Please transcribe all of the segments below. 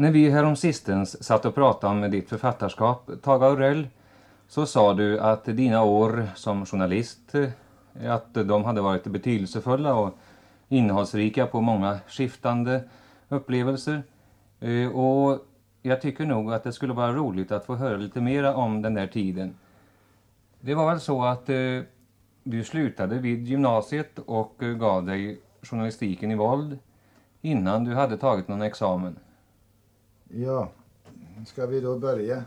När vi härom sistens satt och pratade om ditt författarskap, Tage Aurell, så sa du att dina år som journalist, eh, att de hade varit betydelsefulla och innehållsrika på många skiftande upplevelser. Eh, och jag tycker nog att det skulle vara roligt att få höra lite mera om den där tiden. Det var väl så att eh, du slutade vid gymnasiet och gav dig journalistiken i våld innan du hade tagit någon examen. Ja, ska vi då börja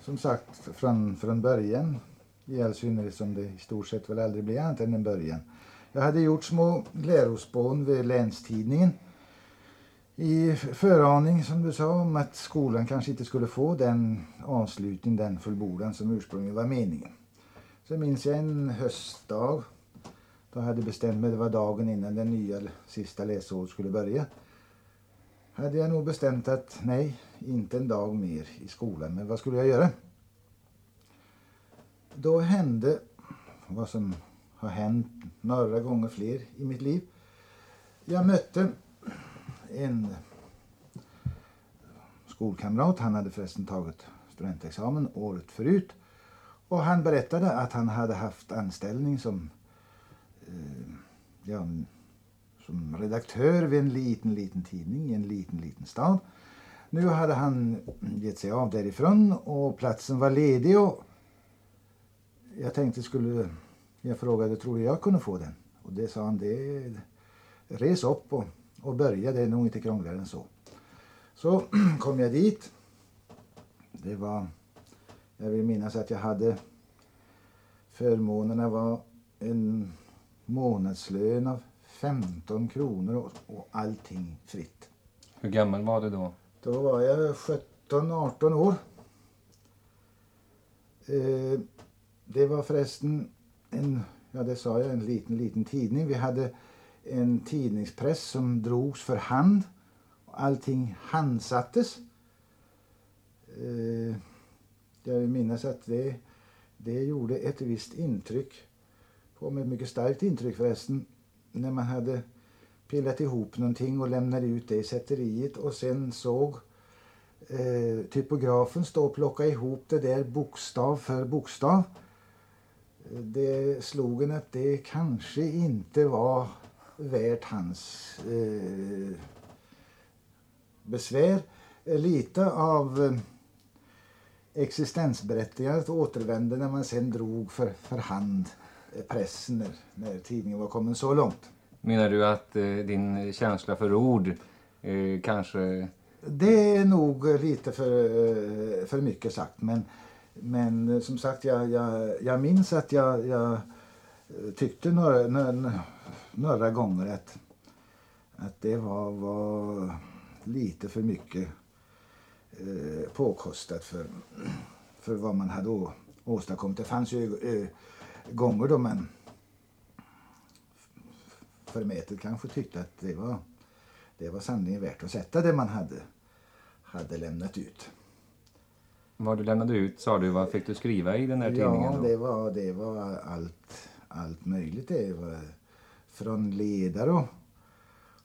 som sagt från, från början i all synnerhet som det i stort sett väl aldrig blir annat än en början. Jag hade gjort små lärospån vid Länstidningen i föraning som du sa om att skolan kanske inte skulle få den avslutning, den fullbordan som ursprungligen var meningen. Så minns jag en höstdag. Då hade jag bestämt mig, det var dagen innan den nya sista läsåret skulle börja. Hade jag nog bestämt att nej, inte en dag mer i skolan. Men vad skulle jag göra? Då hände vad som har hänt några gånger fler i mitt liv. Jag mötte en skolkamrat. Han hade förresten tagit studentexamen året förut. Och han berättade att han hade haft anställning som, eh, ja, som redaktör vid en liten, liten tidning i en liten, liten stad. Nu hade han gett sig av därifrån och platsen var ledig och jag tänkte skulle, jag frågade tror jag kunde få den? Och det sa han, det res upp och, och börja, det är nog inte krångligare än så. Så kom jag dit. Det var, jag vill minnas att jag hade förmånerna var en månadslön av 15 kronor och, och allting fritt. Hur gammal var du då? Då var jag 17-18 år. Eh, det var förresten en, ja det sa jag, en liten, liten tidning. Vi hade en tidningspress som drogs för hand. Allting handsattes. Eh, jag minns att det, det gjorde ett visst intryck på mig, ett mycket starkt intryck förresten, när man hade pillat ihop någonting och lämnade ut det i sätteriet och sen såg eh, typografen stå och plocka ihop det där bokstav för bokstav. Det slog en att det kanske inte var värt hans eh, besvär. Lite av eh, existensberättigandet återvände när man sen drog för, för hand eh, pressen när, när tidningen var kommen så långt. Menar du att eh, din känsla för ord eh, kanske... Det är nog lite för, eh, för mycket sagt. Men, men eh, som sagt, jag, jag, jag minns att jag, jag tyckte några, några, några gånger att, att det var, var lite för mycket eh, påkostat för, för vad man hade åstadkommit. Det fanns ju eh, gånger då man förmätet kanske tyckte att det var, det var sanningen värt att sätta det man hade, hade lämnat ut. Vad du lämnade ut sa du, vad fick du skriva i den här tidningen? Ja, det var, det var allt, allt möjligt. Det var från ledare och,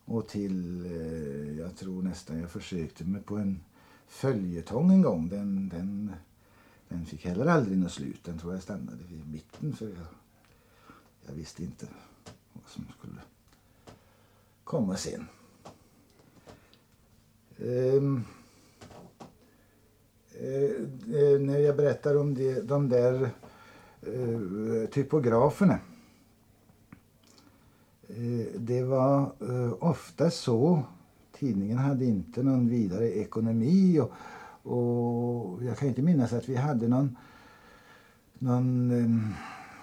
och till, eh, jag tror nästan jag försökte mig på en följetong en gång. Den, den, den fick heller aldrig något slut. Den tror jag stannade vid mitten för jag, jag visste inte vad som skulle komma sen. Um, uh, när jag berättar om det, de där uh, typograferna. Uh, det var ofta så. Tidningen hade inte någon vidare ekonomi och, och jag kan inte minnas att vi hade någon, någon ehm,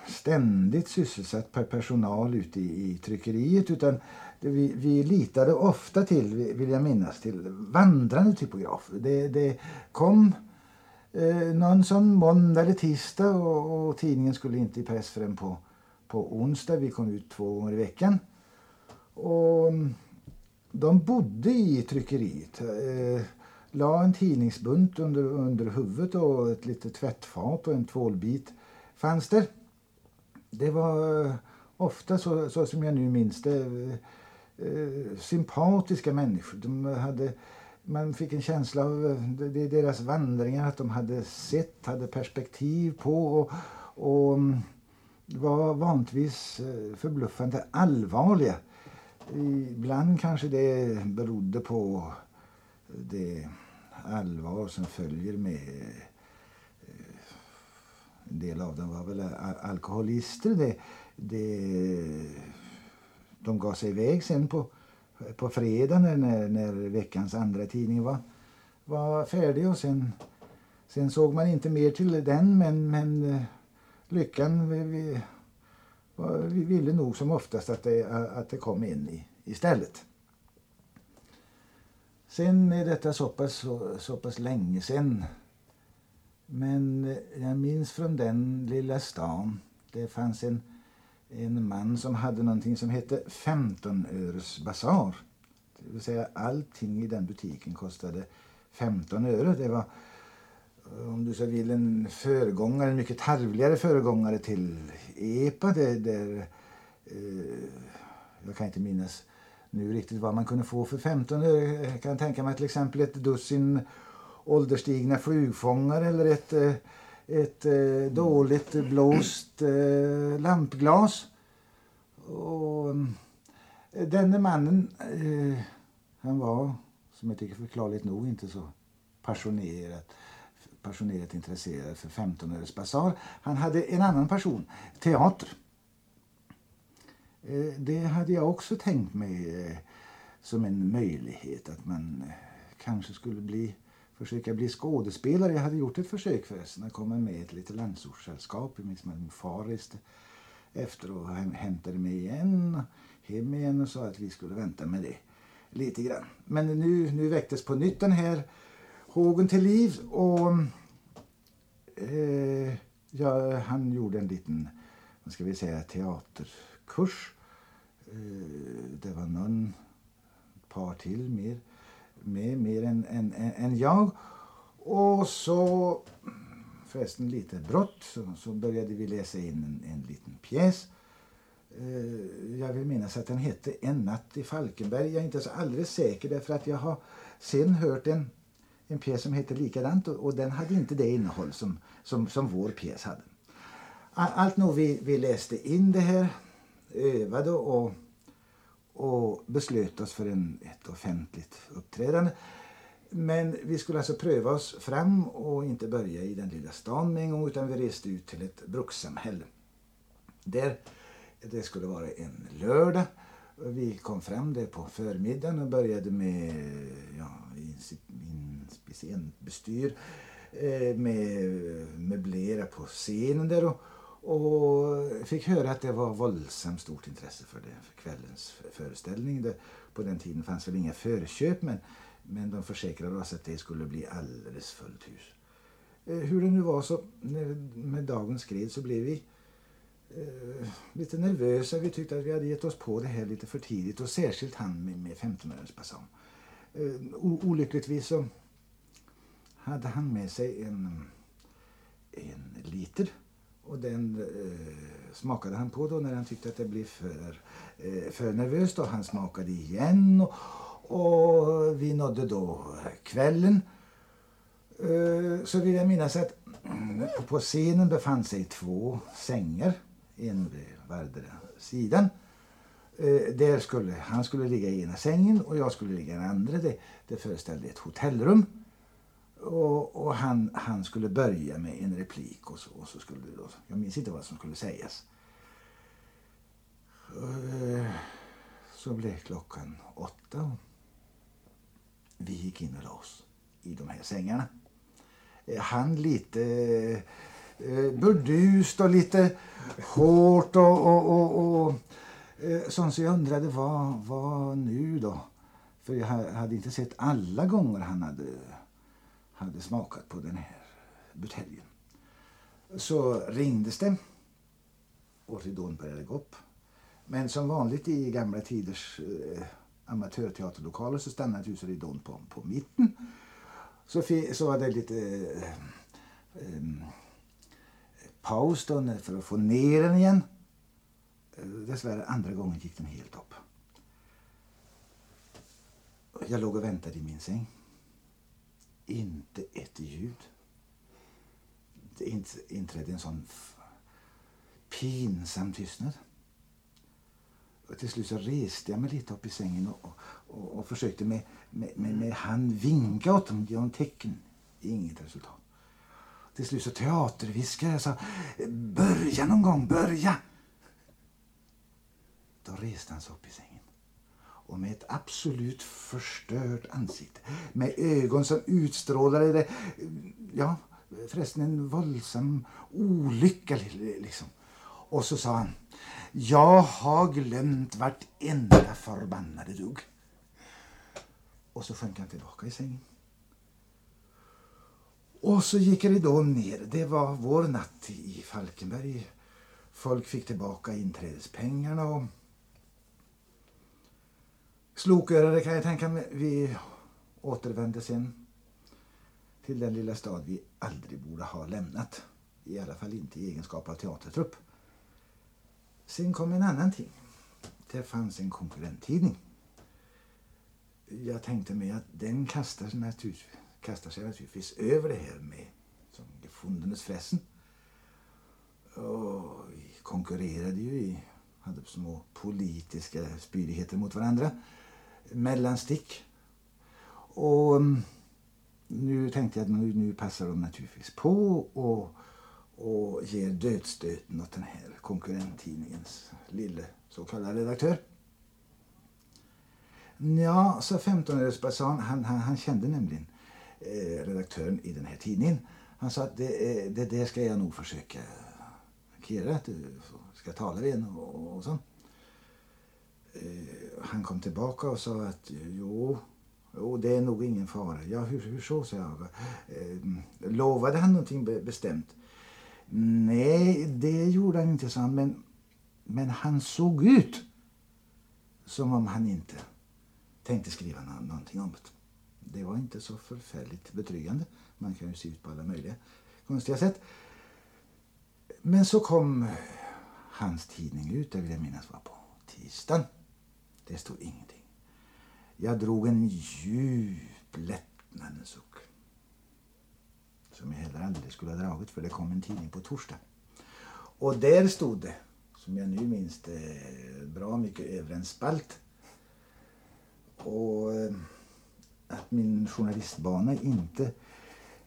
ständigt sysselsatt personal ute i, i tryckeriet utan vi, vi litade ofta till, vill jag minnas, till vandrande typografer. Det, det kom eh, någon som måndag eller tisdag och, och, tidningen skulle inte i press förrän på, på onsdag. Vi kom ut två gånger i veckan. Och ehm, de bodde i tryckeriet. Eh, la en tidningsbunt under, under huvudet och ett litet tvättfat och en tvålbit fanns där. Det var eh, ofta så, så som jag nu minns det eh, eh, sympatiska människor. De hade man fick en känsla av eh, det, deras vandringar, att de hade sett, hade perspektiv på och, och mm, var vanligtvis förbluffande allvarliga. Ibland kanske det berodde på det allvar som följer med eh, en del av dem var väl alkoholister. Det, det, de gav sig iväg sen på, på fredagen när, när veckans andra tidning var, var färdig och sen, sen såg man inte mer till den men, men eh, lyckan vi, vi, vi ville nog som oftast att det, att det kom in i, istället. Sen är detta så pass, så, så pass länge sen. Men eh, jag minns från den lilla stan. Det fanns en, en man som hade någonting som hette 15 öres basar. Det vill säga allting i den butiken kostade 15 öre. Det var om du så vill en föregångare, en mycket tarvligare föregångare till EPA. Där, där eh, jag kan inte minnas nu riktigt vad man kunde få för 15 öre. Jag kan tänka mig till exempel ett dussin ålderstigna flugfångare eller ett, eh, ett eh, dåligt blåst eh, lampglas. Och denne mannen, han var, som jag tycker förklarligt nog, inte så passionerat passionerat intresserad för 15 öres basar. Han hade en annan passion, teater. Eh, det hade jag också tänkt mig eh, som en möjlighet att man eh, kanske skulle bli försöka bli skådespelare. Jag hade gjort ett försök förresten att komma med i ett litet landsortssällskap. Jag minns min far reste efter och hämtade mig igen, hem igen och sa att vi skulle vänta med det lite grann. Men nu, nu väcktes på nytt den här hågen till liv och eh, ja, han gjorde en liten, vad ska vi säga, teater kurs. Eh, det var någon par till mer, med, mer än, än, än jag. Och så, förresten lite brått, så, så började vi läsa in en, en liten pjäs. Eh, jag vill minnas att den hette En natt i Falkenberg. Jag är inte så alldeles säker därför att jag har sen hört en en pjäs som hette likadant och, och den hade inte det innehåll som, som, som vår pjäs hade. Allt nog, vi, vi läste in det här, övade och, och beslöt oss för en, ett offentligt uppträdande. Men vi skulle alltså pröva oss fram och inte börja i den lilla stan med en gång utan vi reste ut till ett brukssamhälle. Där det skulle vara en lördag. Vi kom fram där på förmiddagen och började med ja, scenbestyr eh, med möblera på scenen där och, och fick höra att det var våldsamt stort intresse för det för kvällens föreställning. Det, på den tiden fanns väl inga förköp men, men de försäkrade oss att det skulle bli alldeles fullt hus. Eh, hur det nu var så med dagen skred så blev vi eh, lite nervösa. Vi tyckte att vi hade gett oss på det här lite för tidigt och särskilt han med, med 15-örens. Eh, olyckligtvis så hade han med sig en, en liter och den eh, smakade han på då när han tyckte att det blev för, eh, för nervöst. Och han smakade igen och, och vi nådde då kvällen. Eh, så vill jag minnas att mm, på scenen befann sig två sängar, en vid vardera sidan. Eh, där skulle, han skulle ligga i ena sängen och jag skulle ligga i den andra. Det, det föreställde ett hotellrum. Och, och, han, han skulle börja med en replik och så, och så skulle det då, jag minns inte vad som skulle sägas. Så blev klockan åtta och vi gick in och la oss i de här sängarna. Eh, han lite eh, burdust och lite hårt och, och, och, och eh, sånt så jag undrade vad, vad nu då? För jag hade inte sett alla gånger han hade hade smakat på den här buteljen. Så ringdes det och ridån började gå upp. Men som vanligt i gamla tiders eh, amatörteaterlokaler så stannade ju ridån på, på mitten. Så, så var det lite eh, eh, paus då för att få ner den igen. Eh, dessvärre andra gången gick den helt upp. Jag låg och väntade i min säng. Inte ett ljud. Det inträdde en sån pinsam tystnad. Och till slut så reste jag mig lite upp i sängen och, och, och försökte med, med, med, med hand vinka åt dem, ge tecken. Inget resultat. Till slut så teaterviskade jag sa börja någon gång, börja! Då reste han sig upp i sängen och med ett absolut förstört ansikte. Med ögon som utstrålade det, ja, förresten en våldsam olycka liksom. Och så sa han, jag har glömt vartenda förbannade dugg. Och så sjönk han tillbaka i sängen. Och så gick ridån ner. Det var vår natt i Falkenberg. Folk fick tillbaka inträdespengarna och Slokörare kan jag tänka mig. Vi återvände sen till den lilla stad vi aldrig borde ha lämnat. I alla fall inte i egenskap av teatertrupp. Sen kom en annan ting. Det fanns en konkurrenttidning. Jag tänkte mig att den kastar, natur, kastar sig naturligtvis över det här med som gefundenes fressen. Och vi konkurrerade ju i, hade små politiska spydigheter mot varandra mellanstick. Och mm, nu tänkte jag att nu, nu passar de naturligtvis på och, och ger dödsstöten åt den här konkurrenttidningens lille så kallade redaktör. Ja, så 15-öresbasan, han, han, han kände nämligen eh, redaktören i den här tidningen. Han sa att det, eh, det, det ska jag nog försöka markera, att du ska tala med och, och sånt. Eh, han kom tillbaka och sa att jo, jo det är nog ingen fara. Ja, hur, hur så, sa jag. Eh, lovade han någonting bestämt? Nej, det gjorde han inte, sa han. Men, men han såg ut som om han inte tänkte skriva någonting om det. Det var inte så förfärligt betryggande. Man kan ju se ut på alla möjliga konstiga sätt. Men så kom hans tidning ut, det vill jag minnas var på tisdagen. Det stod ingenting. Jag drog en djup lättnadens suck. Som jag heller aldrig skulle ha dragit för det kom en tidning på torsdag. Och där stod det, som jag nu minns det, bra mycket över en spalt. Och eh, att min journalistbana inte,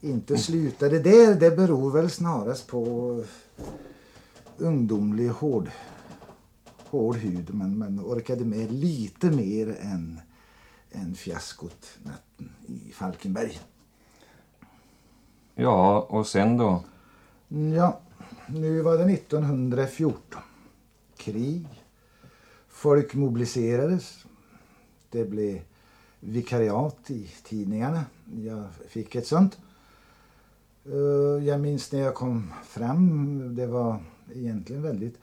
inte slutade där, det beror väl snarast på ungdomlig hård hård hud men man orkade med lite mer än, än fiaskot natten i Falkenberg. Ja, och sen då? Ja, nu var det 1914. Krig. Folk mobiliserades. Det blev vikariat i tidningarna. Jag fick ett sånt. Eh, jag minns när jag kom fram, det var egentligen väldigt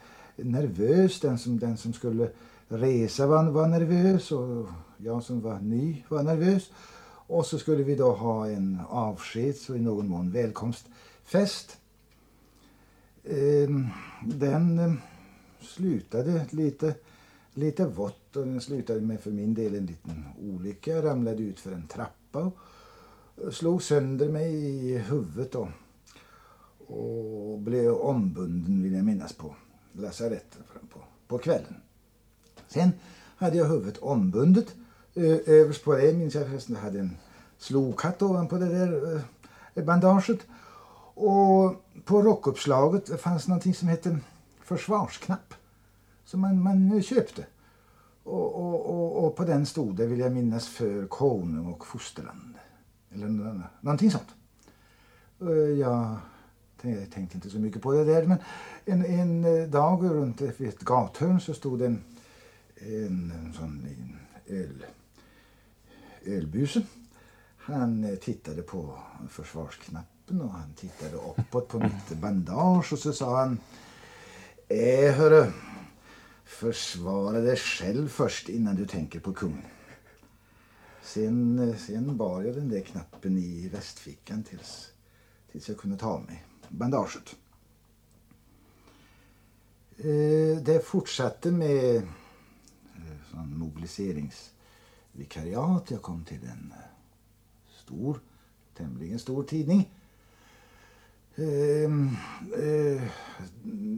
nervös. Den som, den som skulle resa var, var nervös och jag som var ny var nervös. Och så skulle vi då ha en avskeds och i någon mån välkomstfest. Ehm, den ehm, slutade lite, lite vått och den slutade med för min del en liten olycka. Jag ramlade ut för en trappa och slog sönder mig i huvudet då. Och blev ombunden vill jag minnas på lasarettet på, på kvällen. Sen hade jag huvudet ombundet. Eh, överst på det minns jag förresten jag hade en slokhatt ovanpå det där eh, bandaget. Och på rockuppslaget fanns någonting som hette försvarsknapp. Som man, man eh, köpte. Och, och, och, och, på den stod det, vill jag minnas, för konung och fosterland. Eller någonting sånt. Jag jag tänkte inte så mycket på det där. Men en, en eh, dag runt vid ett gathörn så stod en, en, en sån öl, ölbuse. Han eh, tittade på försvarsknappen och han tittade uppåt på mitt bandage och så sa han Eh, hörru, försvara dig själv först innan du tänker på kungen. Sen, eh, sen bar jag den där knappen i västfickan tills, tills jag kunde ta mig bandaget. Eh, det fortsatte med eh, sån mobiliseringsvikariat. Jag kom till en eh, stor tämligen stor tidning. Ehm,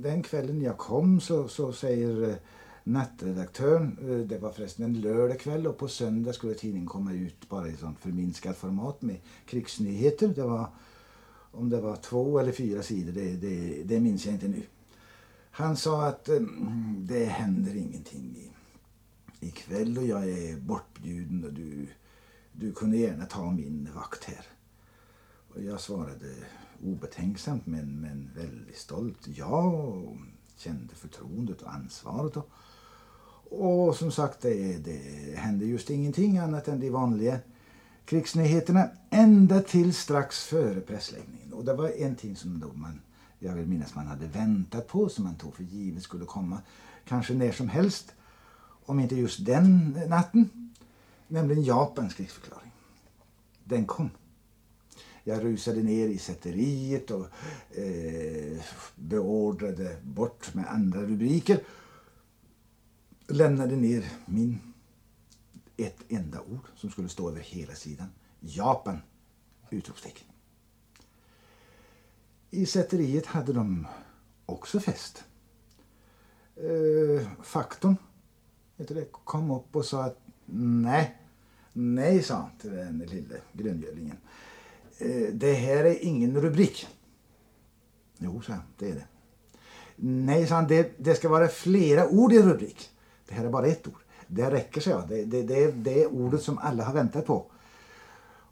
den kvällen jag kom så, så säger nattredaktören, det var förresten en lördagkväll och på söndag skulle tidningen komma ut bara i sånt förminskat format med krigsnyheter. Det var, om det var två eller fyra sidor, det, det, det minns jag inte nu. Han sa att mm, det händer ingenting i ikväll och jag är bortbjuden och du, du kunde gärna ta min vakt här. Och jag svarade obetänksamt men, men väldigt stolt ja och kände förtroendet och ansvaret. Och, och som sagt, det, det hände just ingenting annat än de vanliga krigsnyheterna ända till strax före pressläggningen. Och det var en ting som då man, jag vill minnas man hade väntat på, som man tog för givet skulle komma kanske när som helst. Om inte just den natten. Nämligen Japans krigsförklaring. Den kom. Jag rusade ner i sätteriet och eh, beordrade bort med andra rubriker. Lämnade ner min ett enda ord som skulle stå över hela sidan. Japan! Utropstecken. I sätteriet hade de också fest. Eh, faktorn kom upp och sa att nej, nej sa han till den lille gröngölingen. Eh, det här är ingen rubrik. Jo, sa han, det är det. Nej, sa han, det, det ska vara flera ord i en rubrik. Det här är bara ett ord. Det räcker, sa jag. Det, det, det, det är ordet som alla har väntat på.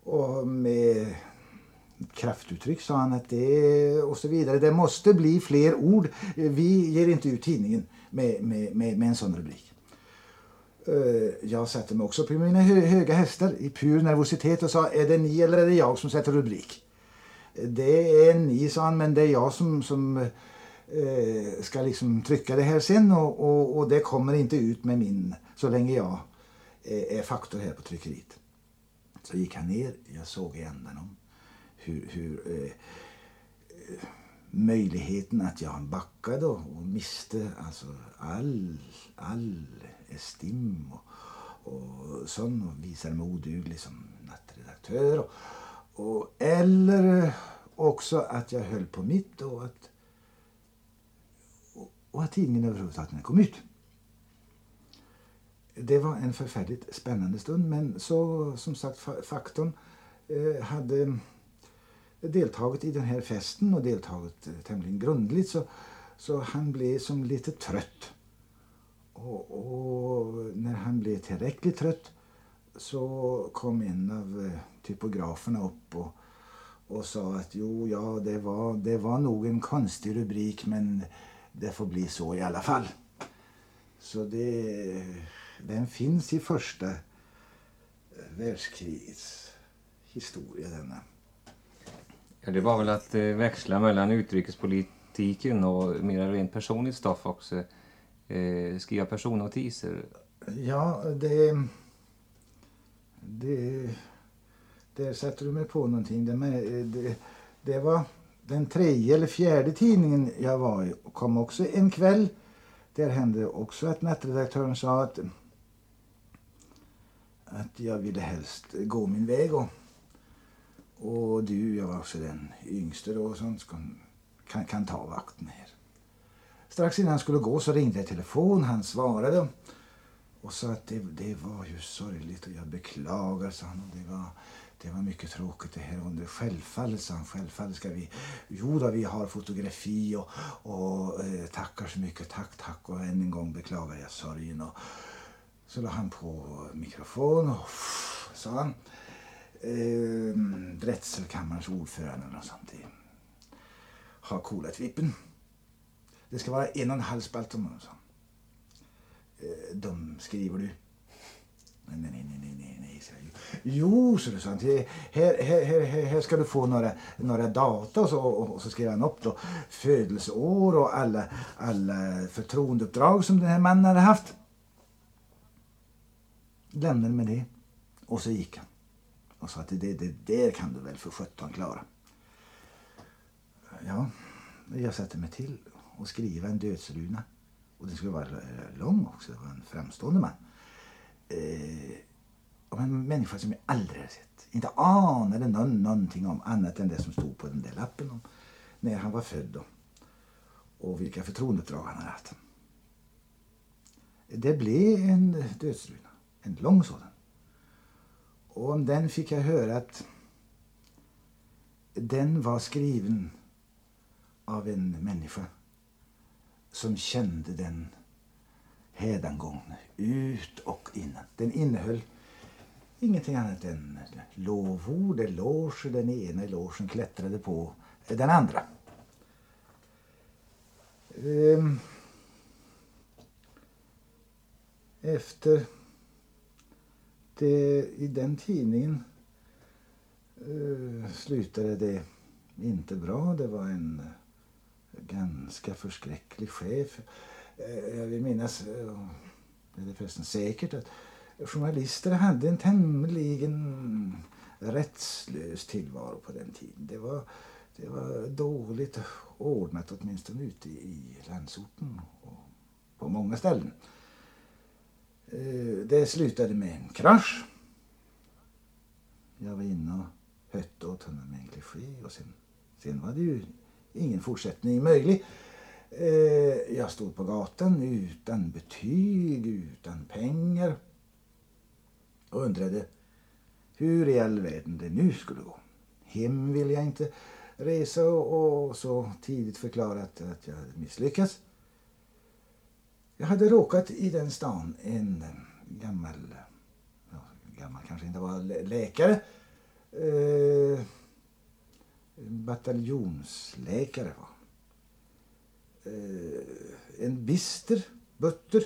Och med kraftuttryck sa han att det och så vidare. Det måste bli fler ord. Vi ger inte ut tidningen med, med, med, med en sån rubrik. Eh, jag satte mig också på mina höga hästar i pur nervositet och sa är det ni eller är det jag som sätter rubrik? Det är ni, sa han, men det är jag som, som eh, ska liksom trycka det här sen och, och, och, det kommer inte ut med min så länge jag är, är faktor här på tryckeriet. Så gick han ner, jag såg i ändan om hur, hur eh, möjligheten att jag backade och, och miste alltså all, all estim och, och sån och visade mig oduglig som nattredaktör. Och, och, eller också att jag höll på mitt och att, och, att tidningen överhuvudtaget kom ut. Det var en förfärligt spännande stund men så som sagt faktorn eh, hade deltagit i den här festen och deltagit eh, tämligen grundligt så, så han blev som lite trött. Och, och, när han blev tillräckligt trött så kom en av eh, typograferna upp och, och sa att jo, ja, det var, det var nog en konstig rubrik men det får bli så i alla fall. Så det, den finns i första världskrigets historia denna. Ja, det var väl att eh, växla mellan utrikespolitiken och mer rent personligt stoff också. Eh, skriva personnotiser. Ja, det... Det... Där sätter du mig på någonting. Det, med, det, det var den tredje eller fjärde tidningen jag var i. Kom också en kväll. Där hände också att nattredaktören sa att att jag ville helst gå min väg och och du, jag var också den yngste då som kan, kan ta vakten här. Strax innan han skulle gå så ringde jag telefon. Han svarade och sa att det, det var ju sorgligt och jag beklagar, sa han. Och det, var, det var mycket tråkigt det här. Och självfallet, sa han, självfallet ska vi... Jo då, vi har fotografi och, och eh, tackar så mycket. Tack, tack och än en gång beklagar jag sorgen. Och, så la han på mikrofon och pff, sa han eh, drätselkammarens ordförande eller något sånt. Har kolat vippen. Det ska vara en och en halv spalt om honom, sa han. Eh, de skriver du. Nej, nej, nej. Jo, så det sant. Här, här, här, här ska du få några, några data och så, och så skrev han upp då födelseår och alla, alla förtroendeuppdrag som den här mannen hade haft. Lämnade med det och så gick han och sa att det, det där kan du väl för sjutton klara. Ja, jag satte mig till och skriva en dödsruna. Och den skulle vara lång också, det var en framstående man. Eh, om en människa som jag aldrig har sett. Inte anade någon, någonting om annat än det som stod på den där lappen om när han var född och, och vilka förtroendeuppdrag han hade haft. Det blev en dödsruna, en lång sådan. Och om den fick jag höra att den var skriven av en människa som kände den hädangångne ut och innan. Den innehöll ingenting annat än lovord, eloge. Den ena elogen klättrade på den andra. Ehm. Efter det, i den tidningen eh, slutade det inte bra. Det var en ganska förskräcklig chef. Eh, jag vill minnas, eh, det är förresten säkert, att journalister hade en tämligen rättslös tillvaro på den tiden. Det var, det var dåligt ordnat åtminstone ute i landsorten och på många ställen. Eh, det slutade med en krasch. Jag var inne och hötte åt honom med en kliché och sen, sen var det ju ingen fortsättning möjlig. Eh, jag stod på gatan utan betyg, utan pengar och undrade hur i all världen det nu skulle gå. Hem ville jag inte resa och så tidigt förklarat att jag hade misslyckats. Jag hade råkat i den stan en gammal, ja, gammal kanske inte var läkare, eh, bataljonsläkare var eh, En bister, butter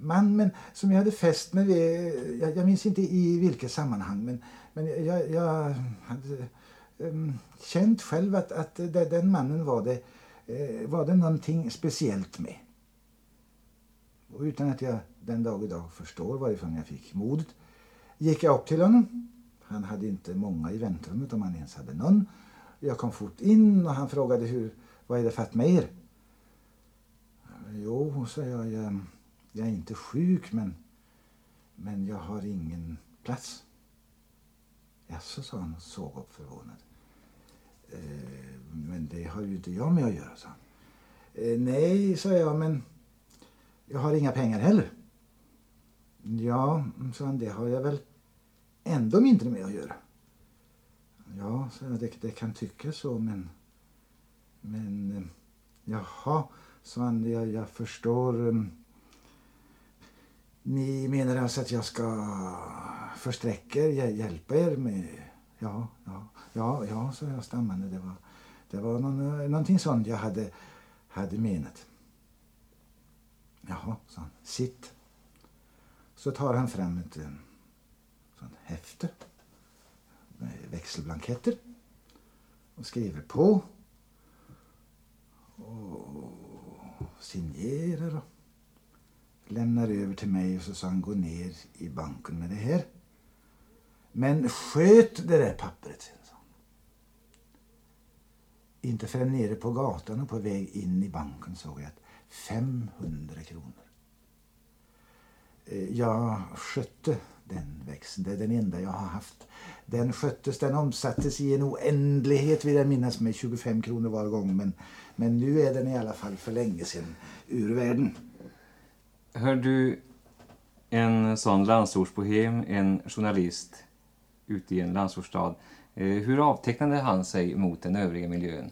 man men som jag hade fäst mig vid, eh, jag, jag minns inte i vilket sammanhang men, men jag, jag hade um, känt själv att, att den mannen var det, uh, var det någonting speciellt med. Och utan att jag den dag idag förstår varifrån jag fick modet gick jag upp till honom. Han hade inte många i väntrummet om han ens hade någon. Jag kom fort in och han frågade hur, vad är det fatt med er? Jo, sa jag, jag jag är inte sjuk men, men jag har ingen plats. Jaså, sa han och såg upp förvånad. Eh, men det har ju inte jag med att göra, sa han. Eh, nej, sa jag, men jag har inga pengar heller. Ja, sa han, det har jag väl ändå mindre med att göra. Ja, sa jag, det, det kan tyckas så, men... Men... Eh, jaha, sa han, jag, jag förstår... Mm, ni menar alltså att jag ska försträcka er, hjälpa er med... Ja, ja, ja, ja, sa jag stammande. Det var, det var någon, eh, någonting sånt jag hade, hade menat. Jaha, sa han. Sitt. Så tar han fram ett eh, sånt häfte med växelblanketter och skriver på och signerar och lämnade över till mig och så sa han gå ner i banken med det här. Men sköt det där pappret, Inte förrän nere på gatan och på väg in i banken såg jag att 500 kronor. Eh, jag skötte den växeln. Det är den enda jag har haft. Den sköttes, den omsattes i en oändlighet vill jag minnas med 25 kronor var gång. Men, men nu är den i alla fall för länge sedan ur världen. Hör du en sån landsortsbohem, en journalist ute i en landsortsstad. Eh, hur avtecknade han sig mot den övriga miljön?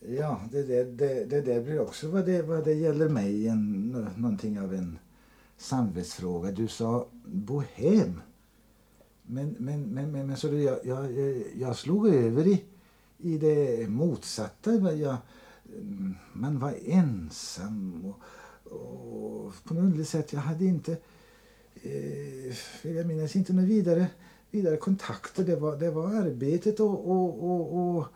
Ja, det, det, det, det där blir också vad det, vad det gäller mig en, någonting av en samvetsfråga. Du sa bohem. Men, men, men, men, men så jag, jag, jag slog över i, i det motsatta. Jag, man var ensam och och på något underligt sätt, jag hade inte, eh, jag minns inte några vidare, vidare kontakter. Det var, det var arbetet och, och, och, och,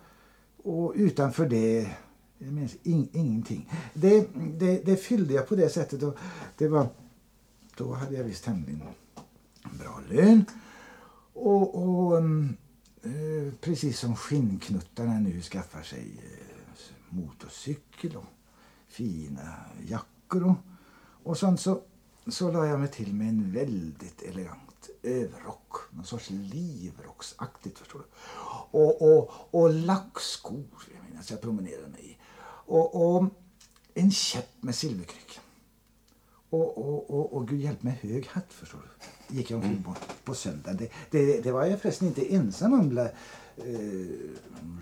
och utanför det, jag minns in, ingenting. Det, det, det fyllde jag på det sättet. Och det var, då hade jag visst tämligen bra lön. Och, och eh, precis som skinnknuttarna nu skaffar sig eh, motorcykel och fina jackor och, och sånt så, så la jag mig till med en väldigt elegant överrock. Någon sorts livrocksaktigt förstår du. Och, och, och lackskor, jag minns jag promenerade med i. Och, och en käpp med silverkryck. Och, och, och, och gud hjälp mig, hög hatt förstår du. Gick jag omkring på, på söndagen. Det, det, det var jag förresten inte ensam om. Eh,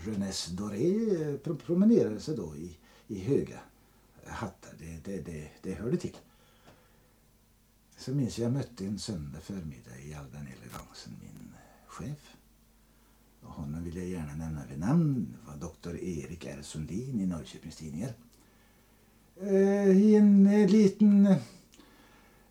Renés Doré eh, promenerade sig då i, i höga hattar. Det, det, det, det hörde till. Så minns jag jag mötte en söndag förmiddag i all den elegansen min chef. Och honom vill jag gärna nämna vid namn. Det var doktor Erik R Sundin i Norrköpings Tidningar. Eh, I en eh, liten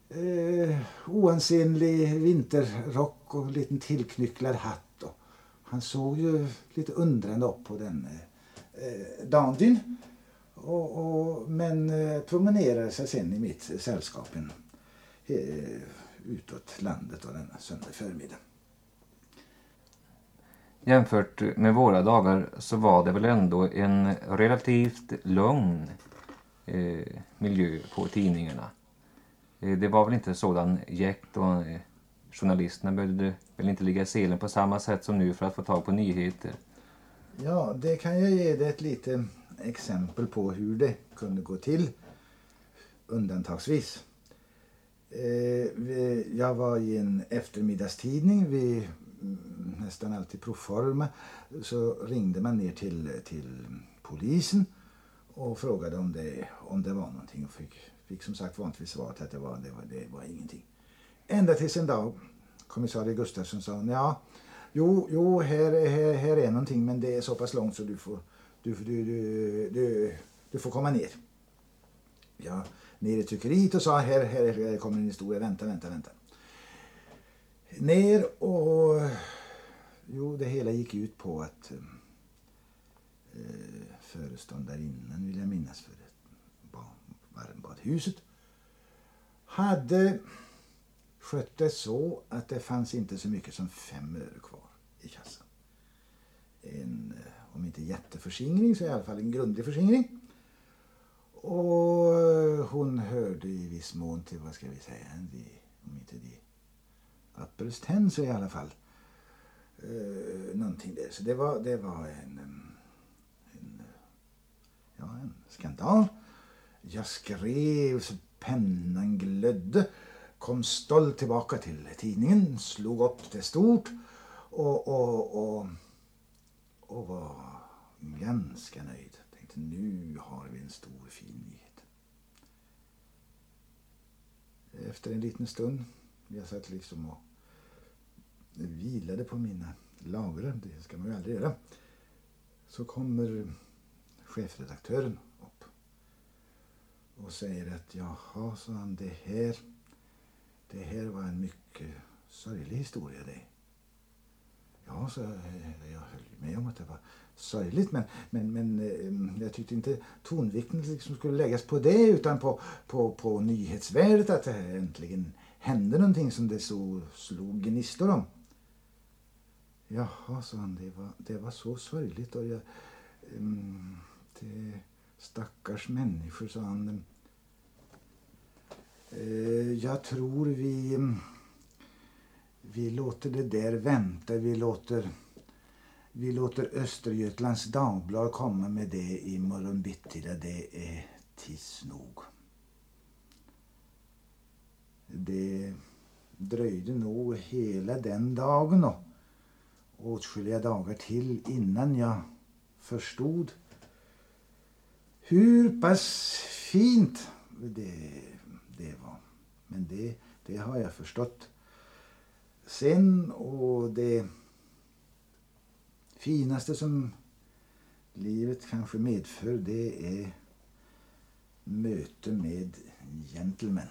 eh, oansenlig vinterrock och en liten tillknycklad hatt. Och han såg ju lite undrande upp på den eh, eh dandyn. Och, och, men eh, promenerade sig sen i mitt sällskap en, eh, utåt landet och denna söndag förmiddag. Jämfört med våra dagar så var det väl ändå en relativt lugn eh, miljö på tidningarna. Eh, det var väl inte sådan jäkt och eh, journalisterna behövde väl inte ligga i selen på samma sätt som nu för att få tag på nyheter. Ja, det kan jag ge dig ett litet exempel på hur det kunde gå till undantagsvis. Eh, jag var i en eftermiddagstidning, vi mm, nästan alltid proforma, så ringde man ner till, till polisen och frågade om det, om det var någonting och fick, fick som sagt vanligtvis svaret att det var, det, var, det var ingenting. Ända tills en dag kommissarie Gustafsson sa ja, jo, jo här, här, här är någonting men det är så pass långt så du får, du, du, du, du, du får komma ner. Ja, ner i tryckeriet och sa här, här, här kommer en historia, vänta, vänta, vänta. Ner och jo, det hela gick ut på att eh, föreståndarinnan vill jag minnas för varmbadhuset hade skött det så att det fanns inte så mycket som fem öre kvar i kassan. En, eh, om inte jätteförskingring så i alla fall en grundlig förskingring. Och eh, hon hörde i viss mån till, vad ska vi säga, de, om inte de upperst så i alla fall eh, någonting där. Så det var, det var en, en, ja, en skandal. Jag skrev så pennan glödde kom stolt tillbaka till tidningen, slog upp det stort och, och, och, och var ganska nöjd. Tänkte nu har vi en stor fin nyhet. Efter en liten stund, jag satt liksom och vilade på mina lagrar, det ska man ju aldrig göra, så kommer chefredaktören upp och säger att jaha, sa han, det här det här var en mycket sorglig historia det. Ja, så eh, jag höll med om att det var sorgligt men, men, men eh, jag tyckte inte tonvikten liksom skulle läggas på det utan på, på, på nyhetsvärdet att det äntligen hände någonting som det så slog gnistor om. Jaha, sa han, det var, det var så sorgligt och jag... Um, det, stackars människor, sa han. Uh, jag tror vi, mm, vi låter det där vänta. Vi låter, vi låter Östergötlands Dagblad komma med det i morgon bitti. Det är tids nog. Det dröjde nog hela den dagen och åtskilliga dagar till innan jag förstod hur pass fint det det var. Men det, det har jag förstått sen och det finaste som livet kanske medför det är möte med gentlemän.